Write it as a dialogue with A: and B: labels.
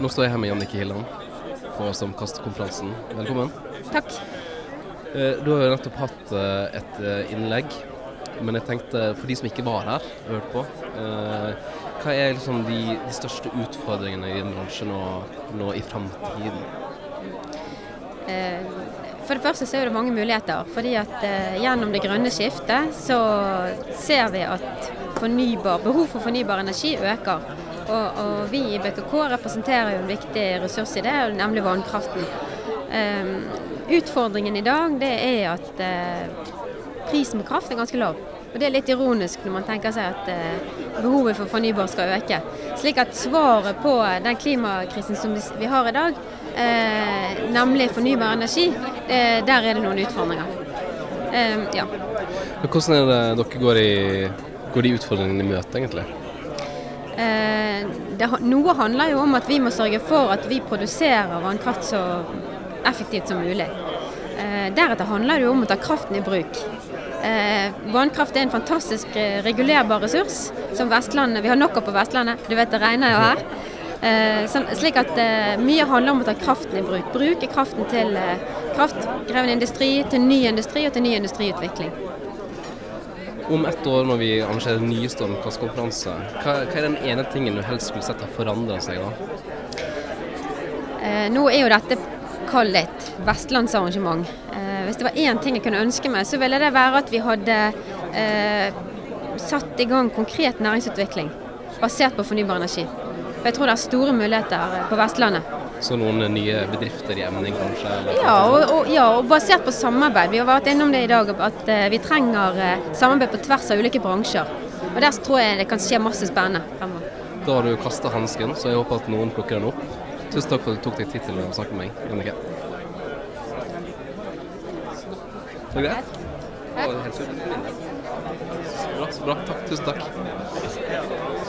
A: Nå står jeg her med Jannicke Hilland på Stamkastkonferansen. Velkommen.
B: Takk.
A: Eh, Du har jo nettopp hatt eh, et eh, innlegg, men jeg tenkte for de som ikke var her og hørte på, hva er liksom de, de største utfordringene i din bransje nå, nå i fremtiden?
B: Eh, For det første så er det mange muligheter. fordi at Gjennom det grønne skiftet så ser vi at fornybar, behov for fornybar energi øker. Og, og vi i BKK representerer jo en viktig ressurs i det, nemlig vannkraften. Um, utfordringen i dag det er at uh, prisen på kraft er ganske lav. Og Det er litt ironisk når man tenker seg at eh, behovet for fornybar skal øke. Slik at svaret på den klimakrisen som vi, har i dag, eh, nemlig fornybar energi, der er det noen utfordringer. Eh, ja.
A: Hvordan er det dere går, i, går de utfordringene i møte, egentlig?
B: Eh, det, noe handler jo om at vi må sørge for at vi produserer vannkraft så effektivt som mulig. Eh, deretter handler det jo om å ta kraften i bruk. Eh, vannkraft er en fantastisk regulerbar ressurs som Vestlandet, vi har nok av på Vestlandet. Du vet det regner jo her. Slik at mye handler om å ta kraften i bruk. Bruke kraften til kraftkrevende industri, til ny industri og til ny industriutvikling.
A: Om ett år når vi arrangerer en ny Stormkastkonferanse, hva, hva er den ene tingen du helst skulle sett har forandra seg da?
B: Eh, nå er jo dette kall et vestlandsarrangement. Eh, hvis det var én ting jeg kunne ønske meg, så ville det være at vi hadde eh, satt i gang konkret næringsutvikling basert på fornybar energi. For jeg tror det er store muligheter eh, på Vestlandet.
A: Så noen nye bedrifter i emning, kanskje? Eller?
B: Ja og, og, ja, og basert på samarbeid. Vi har vært innom det i dag, at eh, vi trenger eh, samarbeid på tvers av ulike bransjer. Og Der tror jeg det kan skje masse spennende fremover.
A: Da har du kasta hansken, så jeg håper at noen plukker den opp. Tusen takk for at du tok deg tid til å snakke med meg, Jannicke. Greit? Det var. Så bra, så bra. Takk. Tusen takk.